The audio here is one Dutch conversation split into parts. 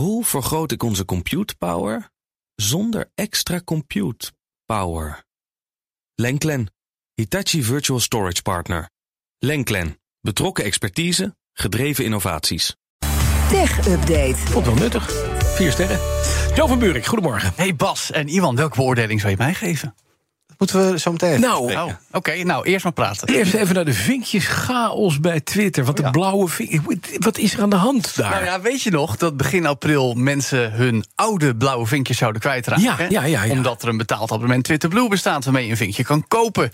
Hoe vergroot ik onze compute power zonder extra compute power? Lenklen, Hitachi Virtual Storage Partner. Lenklen, betrokken expertise, gedreven innovaties. Tech Update. Vond wel nuttig. Vier sterren. Jo van Buurik, goedemorgen. Hey Bas en Iwan, welke beoordeling zou je mij geven? Moeten we zo meteen even Nou. Oh, oké, nou eerst maar praten. eerst even naar de vinkjes. Chaos bij Twitter. Want de blauwe vink... Wat is er aan de hand daar? Nou ja, weet je nog dat begin april mensen hun oude blauwe vinkjes zouden kwijtraken? Ja, ja, ja, ja. Omdat er een betaald abonnement Twitter Blue bestaat waarmee je een vinkje kan kopen.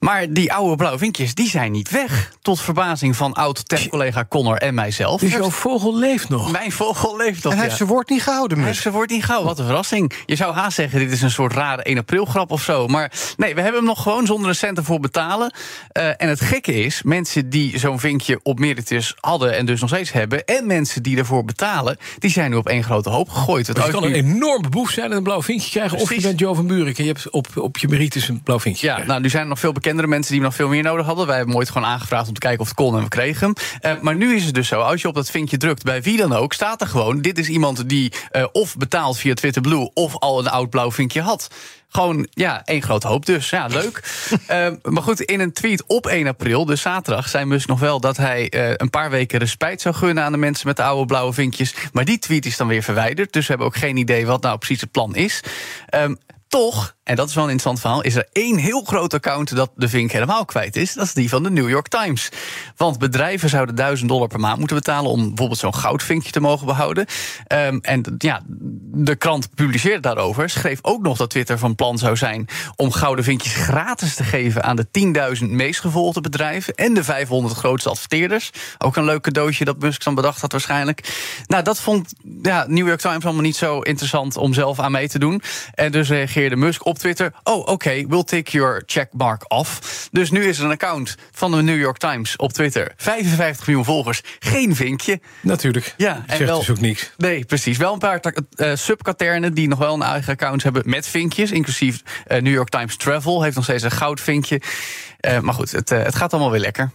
Maar die oude blauwe vinkjes, die zijn niet weg. Tot verbazing van oud-tech-collega Connor en mijzelf. dus jouw vogel leeft nog. Mijn vogel leeft nog, En hij ja. heeft zijn woord niet gehouden, Hij Musk. Ze wordt niet gauw, wat een verrassing. Je zou haast zeggen, dit is een soort rare 1 april grap of zo. Maar nee, we hebben hem nog gewoon zonder een cent ervoor betalen. Eh, en het gekke is, mensen die zo'n vinkje op Meritus hadden... en dus nog steeds hebben, en mensen die ervoor betalen... die zijn nu op één grote hoop gegooid. Het kan een enorme boef zijn en een blauw vinkje krijgen. Of je bent Jo van Buurik en je hebt op, op je meritus een blauw vinkje Ja, nou, nu zijn er nog veel bekendere mensen die nog veel meer nodig hadden. Wij hebben hem ooit gewoon aangevraagd om te kijken of het kon en we kregen hem. Eh, maar nu is het dus zo, als je op dat vinkje drukt, bij wie dan ook, staat er gewoon: dit is iemand die eh, of betaalt via Twitter Blue of al een oud blauw vinkje had. Gewoon, ja, één grote hoop dus. Ja, leuk. Eh, maar goed, in een tweet op 1 april, dus zaterdag, zei Musk nog wel dat hij eh, een paar weken respijt zou gunnen aan de mensen met de oude blauwe vinkjes. Maar die tweet is dan weer verwijderd. Dus we hebben ook geen idee wat nou precies het plan is. Ehm, toch, en dat is wel een interessant verhaal, is er één heel groot account dat de vink helemaal kwijt is. Dat is die van de New York Times. Want bedrijven zouden 1000 dollar per maand moeten betalen om bijvoorbeeld zo'n goudvinkje te mogen behouden. Ehm, en ja, de krant publiceerde daarover. Schreef ook nog dat Twitter van plan zou zijn om gouden vinkjes gratis te geven aan de 10.000 meest gevolgde bedrijven en de 500 grootste adverteerders. Ook een leuk cadeautje dat Musk dan bedacht had waarschijnlijk. Nou, dat vond ja, New York Times allemaal niet zo interessant om zelf aan mee te doen. En dus reageerde Musk op Twitter: Oh, oké, we'll take your checkmark off. Dus nu is er een account van de New York Times op Twitter. 55 miljoen volgers, geen vinkje. Natuurlijk. Ja, en Zegt wel- dus ook niks. Nee, precies. Wel een paar eh subkaternen die nog wel een eigen account hebben met vinkjes. Inclusief eh, New York Times Travel heeft nog steeds een goudvinkje. Eh, maar goed, het, het gaat allemaal weer lekker.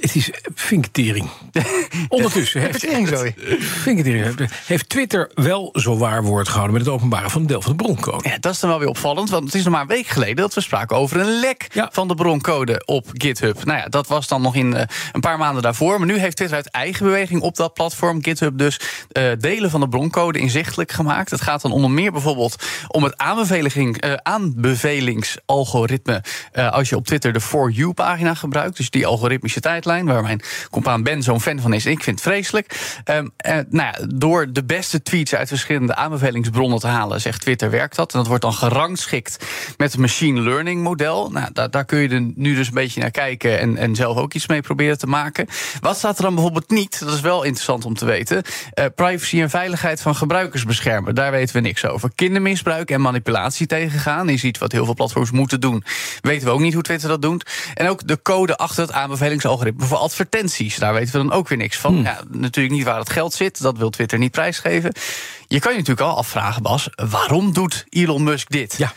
Het is vinketering. Ondertussen heeft, Teringzooi. vinketering, heeft Twitter wel zo waar woord gehouden... met het openbaren van een deel van de broncode. Ja, dat is dan wel weer opvallend, want het is nog maar een week geleden dat we spraken over een lek Ja. van de broncode op GitHub. Nou ja, dat was dan nog in eh, een paar maanden daarvoor. Maar nu heeft Twitter uit eigen beweging op dat platform GitHub dus eh, delen van de broncode inzichtelijk gemaakt. Het gaat dan onder meer bijvoorbeeld om het aanbeveling, eh, aanbevelingsalgoritme als je op Twitter de For You-pagina gebruikt. Dus die algoritmische waar mijn compaan Ben zo'n fan van is. Ik vind het vreselijk. Ehm, eh, nou ja, door de beste tweets uit verschillende aanbevelingsbronnen te halen, zegt Twitter, werkt dat. En dat wordt dan gerangschikt met het machine learning model. Nou, daar, kun je nu dus een beetje naar kijken en, en zelf ook iets mee proberen te maken. Wat staat er dan bijvoorbeeld niet? Dat is wel interessant om te weten. Eh, privacy en veiligheid van gebruikers beschermen. Daar weten we niks over. Kindermisbruik en manipulatie tegengaan is iets wat heel veel platforms moeten doen. Weten we ook niet hoe Twitter dat doet. En ook de code achter het aanbevelingsalgoritme voor advertenties. Daar weten we dan ook weer niks van. Ja, natuurlijk niet waar het geld zit. Dat wil Twitter niet prijsgeven. Je kan je natuurlijk al afvragen, Bas. Waarom doet Elon Musk dit? Ja.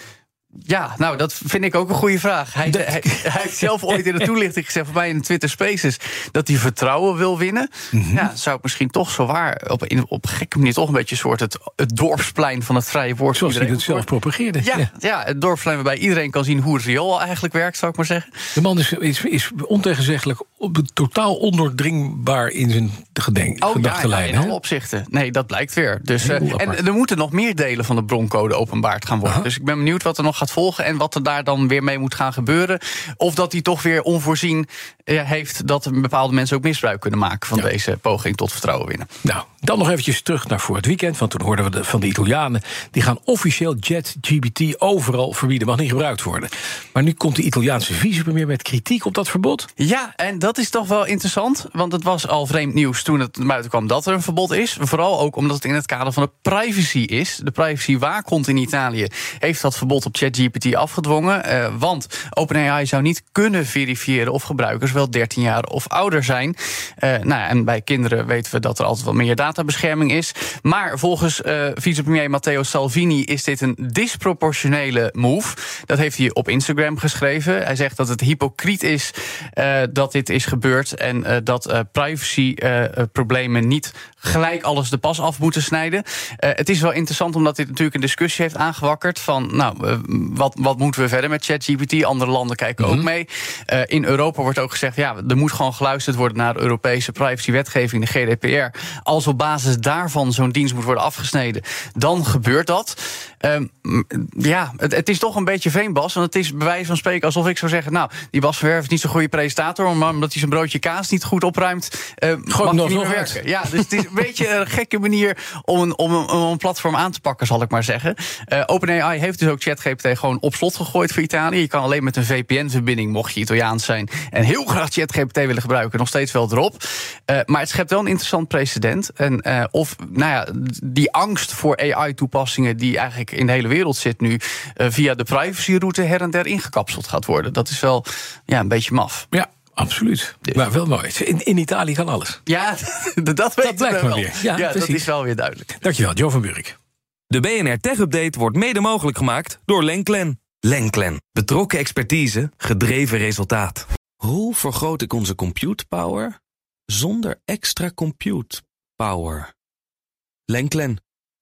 Ja, nou, dat vind ik ook een goede vraag. Hij, hij, hij heeft zelf ooit in de toelichting gezegd, voor mij in de Twitter Spaces, dat hij vertrouwen wil winnen. Ja, zou ik misschien toch zo waar op, in, op een gekke manier toch een beetje een soort het, het dorpsplein van het vrije woord. Zoals hij iedereen het zelf propageerde. Ja, ja, het dorpsplein waarbij iedereen kan zien hoe het riool eigenlijk werkt, zou ik maar zeggen. De man is, is, is ontegenzeggelijk op, totaal ondoordringbaar in zijn gedenk, Oh ja, gedachtenlijn. in alle opzichten. Nee, dat blijkt weer. Dus, eh, en er moeten nog meer delen van de broncode openbaard gaan worden. Aha. Dus ik ben benieuwd wat er nog gaat volgen en wat er daar dan weer mee moet gaan gebeuren. Of dat hij toch weer onvoorzien eh, heeft dat bepaalde mensen ook misbruik kunnen maken van Ja. deze poging tot vertrouwen winnen. Nou, dan nog eventjes terug naar voor het weekend. Want toen hoorden we de, van de Italianen. Die gaan officieel JetGPT overal verbieden. Mag niet gebruikt worden. Maar nu komt de Italiaanse vicepremier met kritiek op dat verbod. Ja, en dat is toch wel interessant. Want het was al vreemd nieuws toen het buiten kwam dat er een verbod is. Vooral ook omdat het in het kader van de privacy is. De privacy waakhond in Italië heeft dat verbod op ChatGPT afgedwongen. Uh, want OpenAI zou niet kunnen verifiëren of gebruikers wel 13 jaar of ouder zijn. Uh, nou, en bij kinderen weten we dat er altijd wel meer databescherming is. Maar volgens uh, vicepremier Matteo Salvini is dit een disproportionele move. Dat heeft hij op Instagram geschreven. Hij zegt dat het hypocriet is dat dit is gebeurd en dat privacyproblemen niet gelijk alles de pas af moeten snijden. het is wel interessant omdat dit natuurlijk een discussie heeft aangewakkerd van, nou, wat, wat moeten we verder met ChatGPT? Andere landen kijken ook mhm. mee. Uh, in Europa wordt ook gezegd, ja, er moet gewoon geluisterd worden naar de Europese privacywetgeving, de GDPR. Als op basis daarvan zo'n dienst moet worden afgesneden, dan gebeurt dat. Uh, ja, het, het, is toch een beetje veenbas. Want het is bij wijze van spreken alsof ik zou zeggen, nou, die Bas Verwerf is niet zo'n goede presentator, maar omdat hij zijn broodje kaas niet goed opruimt, uh, mag nog, niet werken. Ja, dus het is een beetje een gekke manier om een, om, een, om een platform aan te pakken, zal ik maar zeggen. Uh, OpenAI heeft dus ook ChatGPT gewoon op slot gegooid voor Italië. Je kan alleen met een VPN-verbinding, mocht je Italiaans zijn... en heel graag ChatGPT willen gebruiken, nog steeds wel erop. Uh, maar het schept wel een interessant precedent. En uh, of nou ja, die angst voor AI-toepassingen... die eigenlijk in de hele wereld zit nu... via de privacyroute her en der ingekapseld gaat worden. Dat is wel ja, een beetje maf. Ja, Absoluut. Dus. Maar wel mooi. In, in Italië kan alles. Ja, dat, dat, dat blijkt maar weer. Ja, ja dat is wel weer duidelijk. Dankjewel, Jo van Burk. De BNR Tech Update wordt mede mogelijk gemaakt door Lenklen. Lenklen. Betrokken expertise, gedreven resultaat. Hoe vergroot ik onze compute power zonder extra compute power? Lenklen.